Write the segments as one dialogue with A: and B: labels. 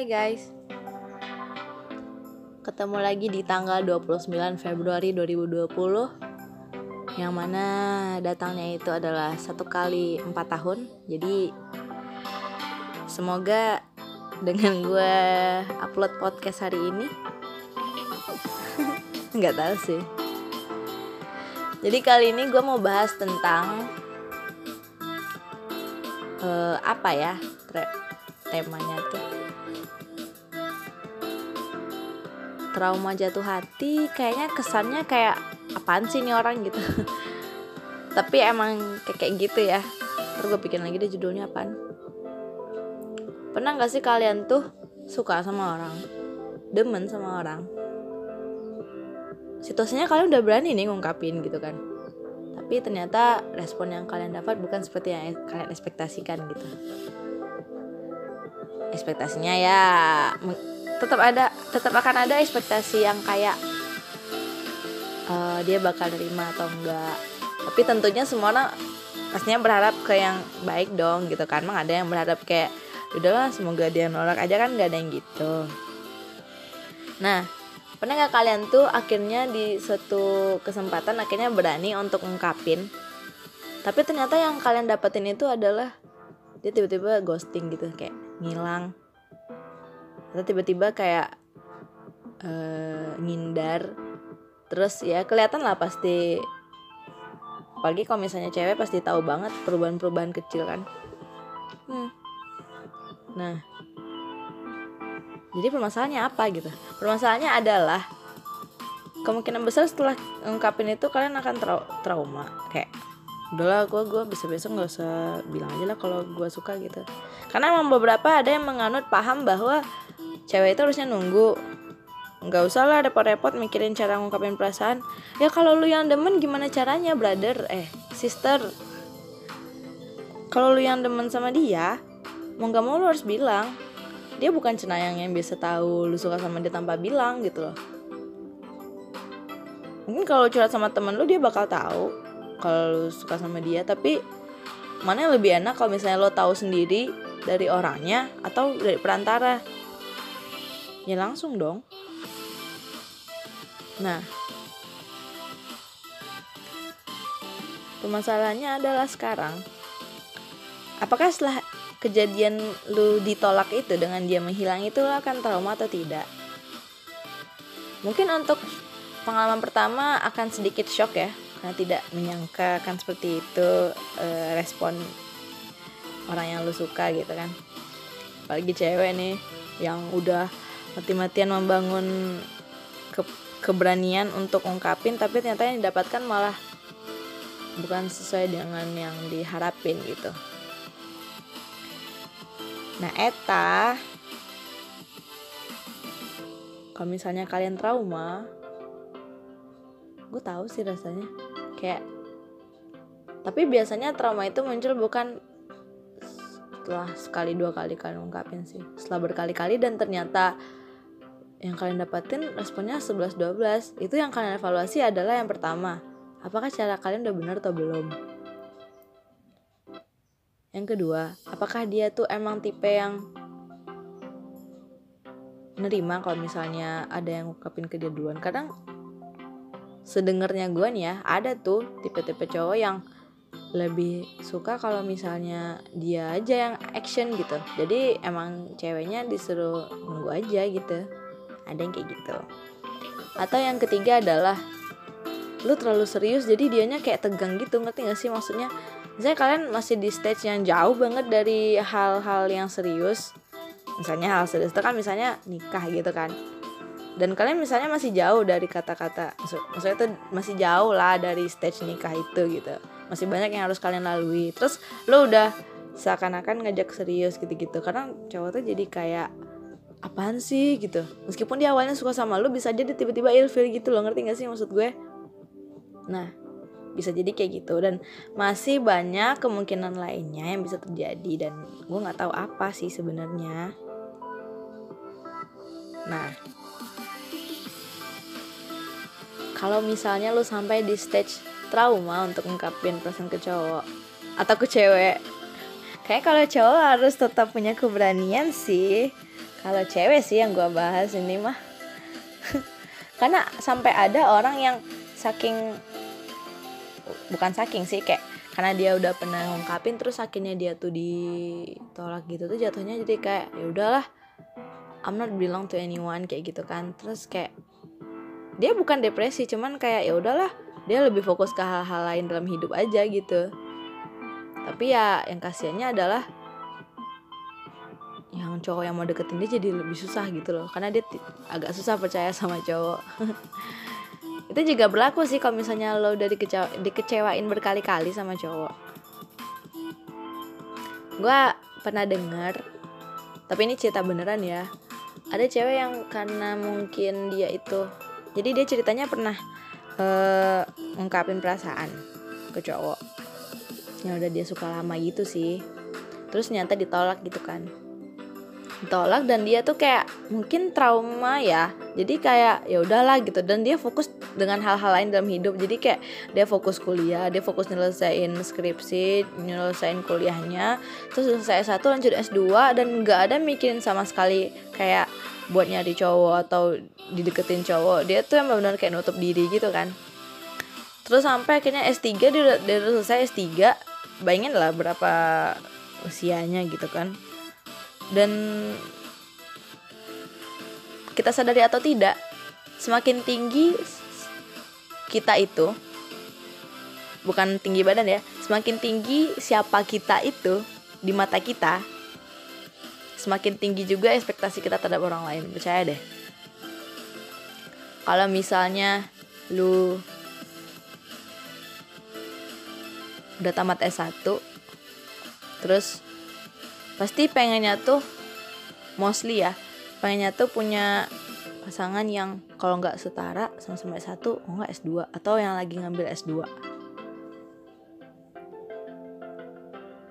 A: Hai guys. Ketemu lagi di tanggal 29 Februari 2020 Yang mana datangnya itu adalah satu kali empat tahun. Jadi Semoga dengan gue upload podcast hari ini Nggak tahu sih. Jadi kali ini gue mau bahas tentang uh, Apa ya temanya tuh trauma jatuh hati kayaknya kesannya kayak apaan sih nih orang? gitu. Tapi emang kayak, gitu ya. Terus gue bikin lagi deh judulnya apaan. Pernah gak sih kalian tuh suka sama orang? Demen sama orang? Situasinya kalian udah berani nih ngungkapin gitu kan? Tapi ternyata respon yang kalian dapat bukan seperti yang kalian ekspektasikan gitu. Ekspektasinya ya tetap ada tetap akan ada ekspektasi yang kayak uh, dia bakal nerima atau enggak. Tapi tentunya semua orang pastinya berharap ke yang baik dong gitu kan. Emang ada yang berharap kayak udahlah semoga dia nolak aja kan nggak ada yang gitu. Nah pernah nggak kalian tuh akhirnya di suatu kesempatan akhirnya berani untuk ngungkapin tapi ternyata yang kalian dapetin itu adalah dia tiba-tiba ghosting gitu kayak ngilang atau tiba-tiba kayak uh, ngindar terus ya kelihatan lah pasti pagi kalau misalnya cewek pasti tahu banget perubahan-perubahan kecil kan. Hmm. nah jadi permasalahannya apa gitu? Permasalahannya adalah kemungkinan besar setelah ngungkapin itu kalian akan trau trauma. Kayak udahlah gue gue bisa besok nggak usah bilang aja lah kalau gue suka gitu. Karena emang beberapa ada yang menganut paham bahwa cewek itu harusnya nunggu. Nggak usah lah repot-repot mikirin cara ngungkapin perasaan. Ya kalau lu yang demen gimana caranya brother? Eh sister. Kalau lu yang demen sama dia mau nggak mau lu harus bilang. Dia bukan cenayang yang biasa tahu lu suka sama dia tanpa bilang gitu loh. Mungkin kalau curhat sama temen lu dia bakal tahu kalau suka sama dia. Tapi mana yang lebih enak kalau misalnya lo tahu sendiri dari orangnya atau dari perantara ya langsung dong. Nah. Permasalahannya adalah sekarang. Apakah setelah kejadian lu ditolak itu dengan dia menghilang itu lo akan trauma atau tidak? Mungkin untuk pengalaman pertama akan sedikit shock ya karena tidak menyangka kan seperti itu uh, respon orang yang lu suka gitu kan. Apalagi cewek nih yang udah mati-matian membangun ke keberanian untuk ungkapin tapi ternyata yang didapatkan malah bukan sesuai dengan yang diharapin gitu. Nah eta kalau misalnya kalian trauma gue tahu sih rasanya. Kayak tapi biasanya trauma itu muncul bukan setelah sekali dua kali kalian ungkapin sih. Setelah berkali-kali dan ternyata yang kalian dapatin responnya 11-12 itu yang kalian evaluasi adalah yang pertama. Apakah cara kalian udah benar atau belum? Yang kedua apakah dia tuh emang tipe yang nerima kalau misalnya ada yang ungkapin ke dia duluan? Kadang sedengernya gue nih ya ada tuh tipe-tipe cowok yang lebih suka kalau misalnya dia aja yang action gitu. Jadi emang ceweknya disuruh nunggu aja gitu ada yang kayak gitu. Atau yang ketiga adalah lu terlalu serius jadi dianya kayak tegang gitu ngerti gak sih? Maksudnya misalnya kalian masih di stage yang jauh banget dari hal-hal yang serius. Misalnya hal serius itu kan misalnya nikah gitu kan. Dan kalian misalnya masih jauh dari kata-kata maksud, maksudnya tuh masih jauh lah dari stage nikah itu gitu. Masih banyak yang harus kalian lalui. Terus lo udah seakan-akan ngajak serius gitu-gitu. Karena cowok tuh jadi kayak apaan sih? gitu. Meskipun dia awalnya suka sama lo bisa jadi tiba-tiba ilfil gitu loh. Ngerti gak sih maksud gue? Nah bisa jadi kayak gitu. Dan masih banyak kemungkinan lainnya yang bisa terjadi dan gue nggak tahu apa sih sebenarnya. Nah kalau misalnya lu sampai di stage trauma untuk ngungkapin perasaan ke cowok atau ke cewek kayak kalau cowok harus tetap punya keberanian sih kalau cewek sih yang gue bahas ini mah. Karena sampai ada orang yang saking bukan saking sih kayak karena dia udah pernah ngungkapin terus akhirnya dia tuh ditolak gitu tuh jatuhnya jadi kayak ya udahlah I'm not belong to anyone kayak gitu kan. Terus kayak dia bukan depresi cuman kayak ya udahlah dia lebih fokus ke hal-hal lain dalam hidup aja gitu. Tapi ya yang kasihannya adalah yang cowok yang mau deketin dia jadi lebih susah gitu loh. Karena dia agak susah percaya sama cowok. Itu juga berlaku sih kalau misalnya lo udah dikecewa, dikecewain berkali-kali sama cowok. Gue pernah dengar tapi ini cerita beneran ya. Ada cewek yang karena mungkin dia itu jadi dia ceritanya pernah uh, ngungkapin perasaan ke cowok. Yang udah dia suka lama gitu sih. Terus nyata ditolak gitu kan ditolak dan dia tuh kayak mungkin trauma ya. Jadi kayak ya udahlah gitu. Dan dia fokus dengan hal-hal lain dalam hidup. Jadi kayak dia fokus kuliah dia fokus nyelesain skripsi nyelesain kuliahnya. Terus selesai satu lanjut S2 dan nggak ada mikirin sama sekali kayak buat nyari cowok atau dideketin cowok. Dia tuh yang benar kayak nutup diri gitu kan. Terus sampai akhirnya S3 dia udah, dia udah selesai S3 bayangin lah berapa usianya gitu kan dan kita sadari atau tidak semakin tinggi kita itu bukan tinggi badan ya semakin tinggi siapa kita itu di mata kita semakin tinggi juga ekspektasi kita terhadap orang lain. Percaya deh. Kalau misalnya lu udah tamat S1 terus pasti pengennya tuh mostly ya pengennya tuh punya pasangan yang kalau nggak setara sama-sama S1 oh nggak S2 atau yang lagi ngambil S2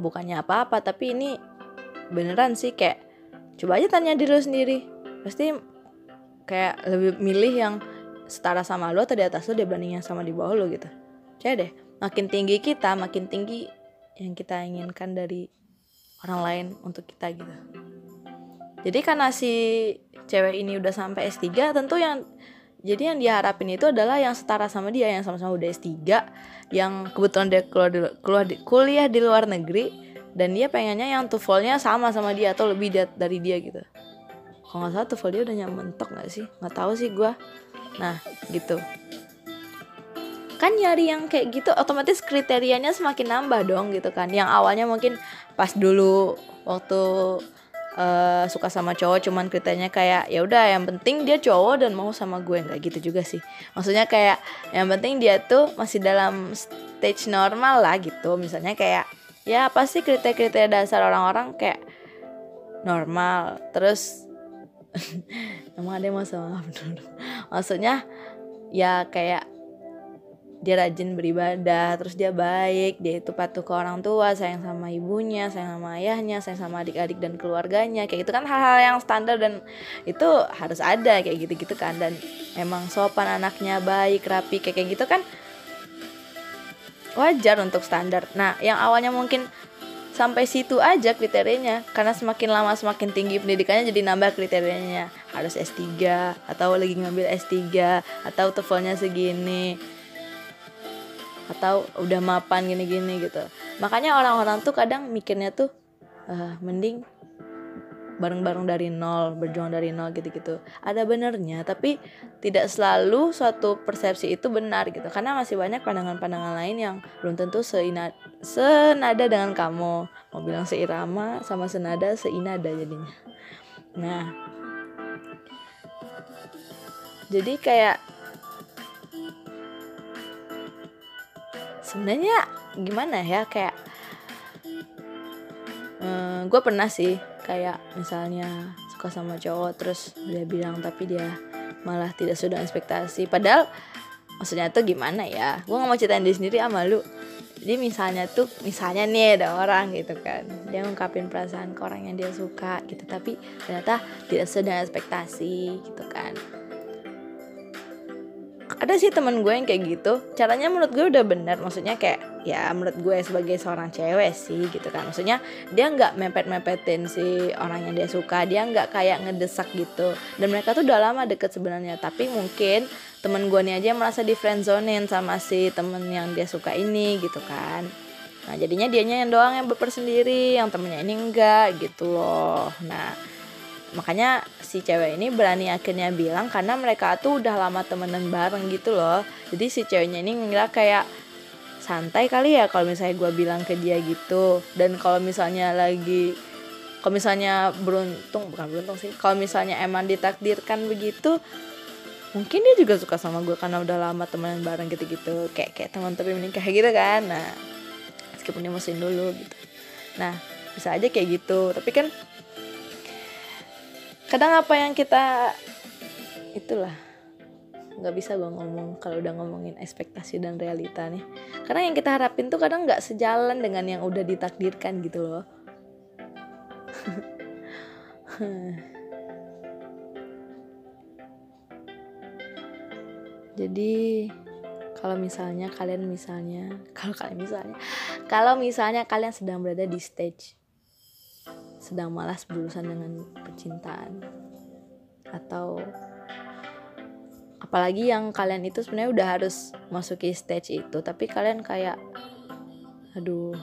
A: bukannya apa-apa tapi ini beneran sih kayak coba aja tanya diri lu sendiri. Pasti kayak lebih milih yang setara sama lo atau di atas lo dibandingnya sama di bawah lo gitu. Coba deh makin tinggi kita makin tinggi yang kita inginkan dari orang lain untuk kita gitu. Jadi karena si cewek ini udah sampai S3 tentu yang jadi yang diharapin itu adalah yang setara sama dia yang sama-sama udah S3 yang kebetulan dia keluar di, keluar di, kuliah di luar negeri dan dia pengennya yang TOEFL-nya sama sama dia atau lebih dari dia gitu. Kalau nggak salah TOEFL dia udah mentok nggak sih? Nggak tahu sih gue nah gitu kan nyari yang kayak gitu otomatis kriterianya semakin nambah dong gitu kan. Yang awalnya mungkin pas dulu waktu uh, suka sama cowok cuman kriterianya kayak ya udah yang penting dia cowok dan mau sama gue. Nggak gitu juga sih. Maksudnya kayak yang penting dia tuh masih dalam stage normal lah gitu. Misalnya kayak ya pasti kriteria-kriteria dasar orang-orang kayak normal. Terus emang ada yang mau sama maksudnya ya kayak dia rajin beribadah terus dia baik dia itu patuh ke orang tua sayang sama ibunya sayang sama ayahnya sayang sama adik-adik dan keluarganya. Kayak gitu kan hal-hal yang standar dan itu harus ada kayak gitu-gitu kan. Dan emang sopan anaknya baik rapi kayak gitu kan wajar untuk standar. Nah yang awalnya mungkin sampai situ aja kriterianya karena semakin lama semakin tinggi pendidikannya jadi nambah kriterianya. Harus S3 atau lagi ngambil S3 atau TOEFL-nya segini atau udah mapan gini-gini gitu. Makanya orang-orang tuh kadang mikirnya tuh uh, mending bareng-bareng dari nol berjuang dari nol gitu-gitu. Ada benernya tapi tidak selalu suatu persepsi itu benar gitu. Karena masih banyak pandangan-pandangan lain yang belum tentu seina, senada dengan kamu. Mau bilang seirama sama senada seinada jadinya. Nah jadi kayak sebenarnya gimana ya kayak um, gue pernah sih kayak misalnya suka sama cowok terus dia bilang tapi dia malah tidak sudah ekspektasi. Padahal maksudnya tuh gimana ya? Gue nggak mau ceritain diri sendiri sama lu jadi misalnya tuh misalnya nih ada orang gitu kan dia ngungkapin perasaan ke orang yang dia suka gitu tapi ternyata tidak sudah ekspektasi gitu kan ada sih temen gue yang kayak gitu. Caranya menurut gue udah bener. Maksudnya kayak ya menurut gue sebagai seorang cewek sih gitu kan. Maksudnya dia nggak mepet mepetin si orang yang dia suka. Dia nggak kayak ngedesak gitu. Dan mereka tuh udah lama deket sebenarnya. Tapi mungkin temen gue nih aja merasa di friendzonein sama si temen yang dia suka ini gitu kan. Nah jadinya dianya yang doang yang baper sendiri yang temennya ini enggak gitu loh. Nah makanya si cewek ini berani akhirnya bilang karena mereka tuh udah lama temenan bareng gitu loh. Jadi si ceweknya ini ngira kayak santai kali ya kalau misalnya gue bilang ke dia gitu. Dan kalau misalnya lagi kalau misalnya beruntung bukan beruntung sih kalau misalnya emang ditakdirkan begitu mungkin dia juga suka sama gue karena udah lama temenan bareng gitu-gitu kayak kayak teman tapi menikah gitu kan. Nah meskipun dia mesin dulu gitu. Nah bisa aja kayak gitu. Tapi kan kadang apa yang kita itulah nggak bisa gue ngomong kalau udah ngomongin ekspektasi dan realita nih. Karena yang kita harapin tuh kadang nggak sejalan dengan yang udah ditakdirkan gitu loh. Jadi kalau misalnya kalian misalnya kalau kalian misalnya kalau misalnya kalian sedang berada di stage sedang malas berurusan dengan percintaan. Atau apalagi yang kalian itu sebenarnya udah harus masuki stage itu tapi kalian kayak aduh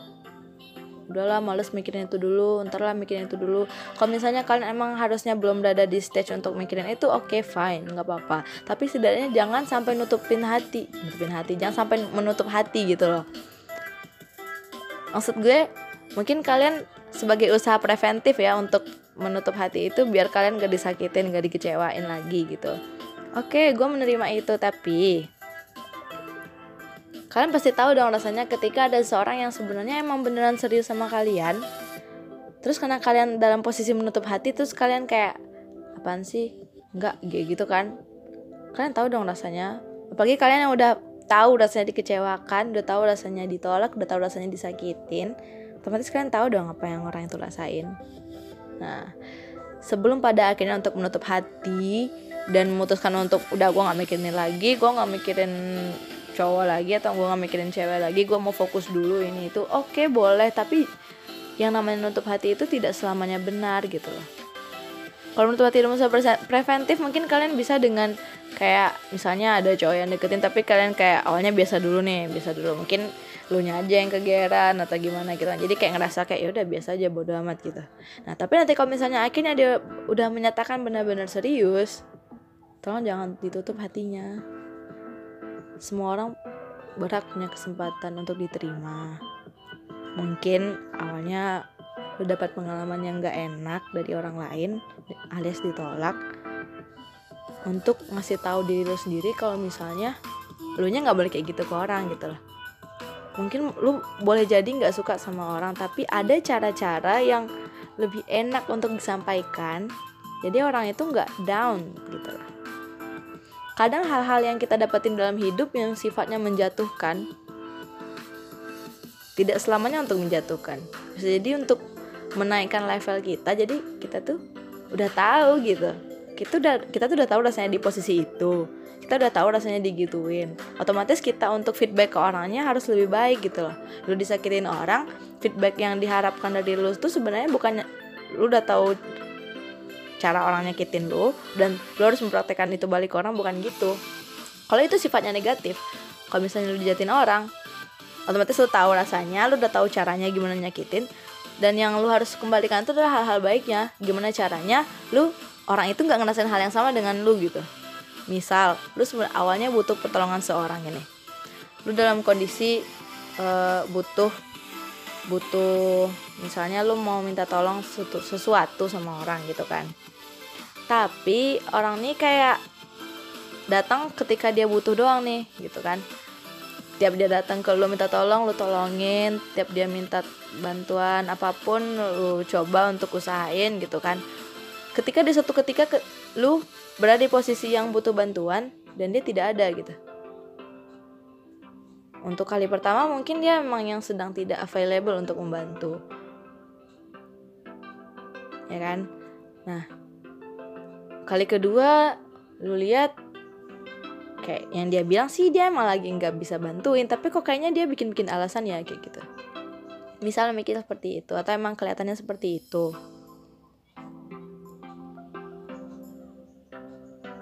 A: udahlah males mikirin itu dulu ntar lah mikirin itu dulu. Kalau misalnya kalian emang harusnya belum berada di stage untuk mikirin itu oke okay, fine nggak apa-apa. Tapi setidaknya jangan sampai nutupin hati. Nutupin hati jangan sampai menutup hati gitu loh. Maksud gue mungkin kalian sebagai usaha preventif ya untuk menutup hati itu biar kalian gak disakitin gak dikecewain lagi gitu. Oke gue menerima itu tapi kalian pasti tahu dong rasanya ketika ada seorang yang sebenarnya emang beneran serius sama kalian terus karena kalian dalam posisi menutup hati terus kalian kayak apaan sih? Nggak gitu kan. Kalian tahu dong rasanya. Apalagi kalian yang udah tahu rasanya dikecewakan udah tahu rasanya ditolak udah tahu rasanya disakitin otomatis kalian tahu dong apa yang orang itu rasain. Nah sebelum pada akhirnya untuk menutup hati dan memutuskan untuk udah gue nggak mikirin lagi gue nggak mikirin cowok lagi atau gue nggak mikirin cewek lagi gue mau fokus dulu ini itu oke okay, boleh. Tapi yang namanya menutup hati itu tidak selamanya benar gitu loh. Kalau menutup hati ilmu preventif mungkin kalian bisa dengan kayak misalnya ada cowok yang deketin tapi kalian kayak awalnya biasa dulu nih biasa dulu. Mungkin lu nya aja yang kegeran atau gimana gitu. Jadi kayak ngerasa kayak ya udah biasa aja bodo amat gitu. Nah tapi nanti kalau misalnya akhirnya dia udah menyatakan benar-benar serius tolong jangan ditutup hatinya. Semua orang berhak punya kesempatan untuk diterima. Mungkin awalnya lu dapat pengalaman yang gak enak dari orang lain alias ditolak untuk ngasih tahu diri lu sendiri kalau misalnya lu nya nggak boleh kayak gitu ke orang gitu loh mungkin lu boleh jadi nggak suka sama orang tapi ada cara-cara yang lebih enak untuk disampaikan. Jadi orang itu nggak down gitu. Lah kadang hal-hal yang kita dapetin dalam hidup yang sifatnya menjatuhkan tidak selamanya untuk menjatuhkan. Jadi untuk menaikkan level kita jadi kita tuh udah tahu gitu kita udah kita tuh udah tahu rasanya di posisi itu. Kita udah tahu rasanya digituin. Otomatis kita untuk feedback ke orangnya harus lebih baik gitu loh. Lu disakitin orang feedback yang diharapkan dari lu tuh sebenarnya bukannya lu udah tahu cara orang nyakitin lu dan lu harus mempraktekkan itu balik ke orang bukan gitu. Kalau itu sifatnya negatif kalau misalnya lu dijatin orang otomatis lu tahu rasanya lu udah tahu caranya gimana nyakitin dan yang lu harus kembalikan itu adalah hal-hal baiknya. Gimana caranya lu orang itu nggak ngerasain hal yang sama dengan lu gitu. Misal lu awalnya butuh pertolongan seorang ini. Lu dalam kondisi uh, butuh butuh misalnya lu mau minta tolong sesuatu sama orang gitu kan. Tapi orang ini kayak datang ketika dia butuh doang nih gitu kan. Tiap dia datang ke lu minta tolong lu tolongin. Tiap dia minta bantuan apa pun lu coba untuk usahain gitu kan ketika di suatu ketika ke, lu berada di posisi yang butuh bantuan dan dia tidak ada gitu. Untuk kali pertama mungkin dia memang yang sedang tidak available untuk membantu. Ya kan? Nah, kali kedua lu lihat kayak yang dia bilang sih dia emang lagi nggak bisa bantuin tapi kok kayaknya dia bikin bikin alasan ya kayak gitu misalnya mikir seperti itu atau emang kelihatannya seperti itu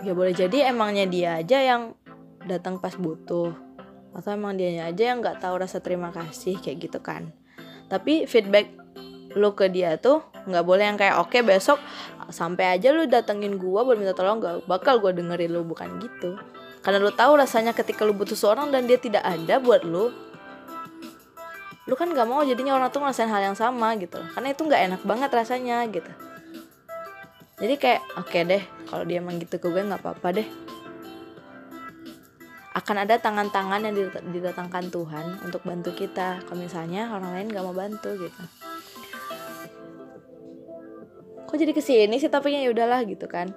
A: ya boleh jadi emangnya dia aja yang datang pas butuh. Atau emang dia aja yang nggak tahu rasa terima kasih kayak gitu kan. Tapi feedback lu ke dia tuh nggak boleh yang kayak oke okay, besok sampai aja lu datengin gua buat minta tolong gak bakal gua dengerin lu. Bukan gitu. Karena lu tahu rasanya ketika lu butuh seorang dan dia tidak ada buat lu lu kan nggak mau jadinya orang tuh ngerasain hal yang sama gitu. Karena itu nggak enak banget rasanya gitu jadi kayak oke okay deh kalau dia emang gitu ke gue nggak apa-apa deh. Akan ada tangan-tangan yang didatangkan Tuhan untuk bantu kita. Kalau misalnya orang lain gak mau bantu gitu. Kok jadi ke sini sih topiknya ya udahlah gitu kan.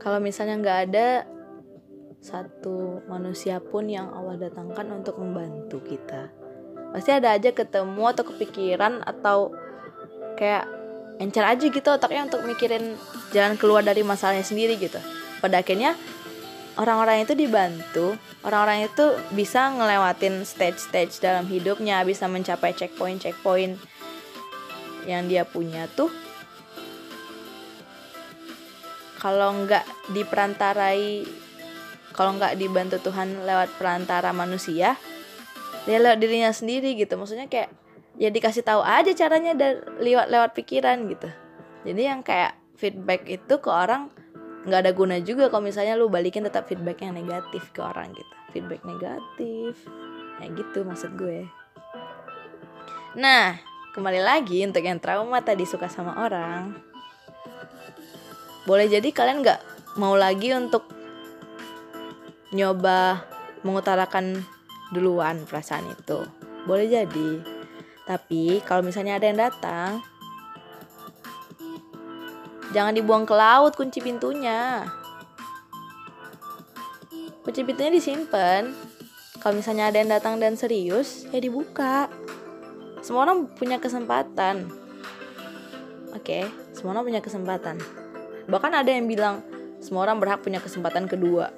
A: Kalau misalnya nggak ada satu manusia pun yang Allah datangkan untuk membantu kita. Pasti ada aja ketemu atau kepikiran atau kayak encer aja gitu otaknya untuk mikirin jalan keluar dari masalahnya sendiri gitu. Pada akhirnya orang-orang itu dibantu. Orang-orang itu bisa ngelewatin stage-stage dalam hidupnya bisa mencapai checkpoint-checkpoint yang dia punya tuh. Kalau nggak diperantarai kalau nggak dibantu Tuhan lewat perantara manusia dia lewat dirinya sendiri gitu. Maksudnya kayak ya dikasih tahu aja caranya dari lewat lewat pikiran gitu. Jadi yang kayak feedback itu ke orang nggak ada guna juga kalau misalnya lu balikin tetap feedback yang negatif ke orang gitu. Feedback negatif. Ya gitu maksud gue. Nah kembali lagi untuk yang trauma tadi suka sama orang. Boleh jadi kalian nggak mau lagi untuk nyoba mengutarakan duluan perasaan itu? Boleh jadi tapi kalau misalnya ada yang datang, jangan dibuang ke laut kunci pintunya. Kunci pintunya disimpan. Kalau misalnya ada yang datang dan serius, ya dibuka. Semua orang punya kesempatan. Oke, okay? semua orang punya kesempatan. Bahkan ada yang bilang semua orang berhak punya kesempatan kedua.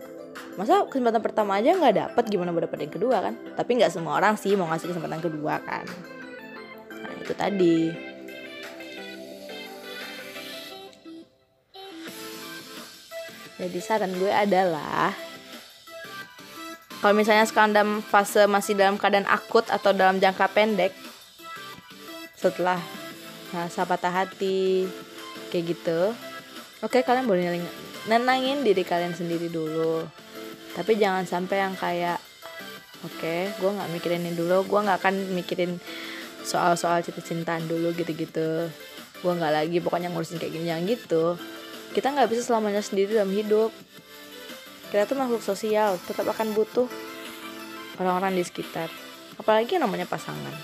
A: Masa kesempatan pertama aja nggak dapet, gimana mau yang kedua kan? Tapi nggak semua orang sih mau ngasih kesempatan kedua kan itu tadi. Jadi saran gue adalah kalau misalnya sekarang dalam fase masih dalam keadaan akut atau dalam jangka pendek setelah masa patah hati kayak gitu oke kalian boleh nenangin diri kalian sendiri dulu. Tapi jangan sampai yang kayak oke gue nggak mikirin ini dulu gue nggak akan mikirin soal-soal cinta-cintaan dulu gitu-gitu. Gue nggak lagi pokoknya ngurusin kayak gini yang gitu. Kita nggak bisa selamanya sendiri dalam hidup. Kita tuh makhluk sosial tetap akan butuh orang-orang di sekitar. Apalagi yang namanya pasangan.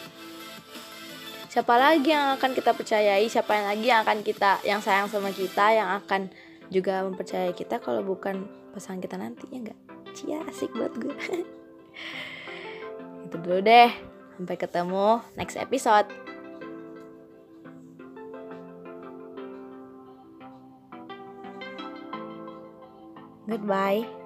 A: Siapa lagi yang akan kita percayai? Siapa yang lagi yang akan kita yang sayang sama kita yang akan juga mempercayai kita kalau bukan pasangan kita nanti ya enggak cia asik buat gue itu dulu deh Sampai ketemu next episode. Goodbye.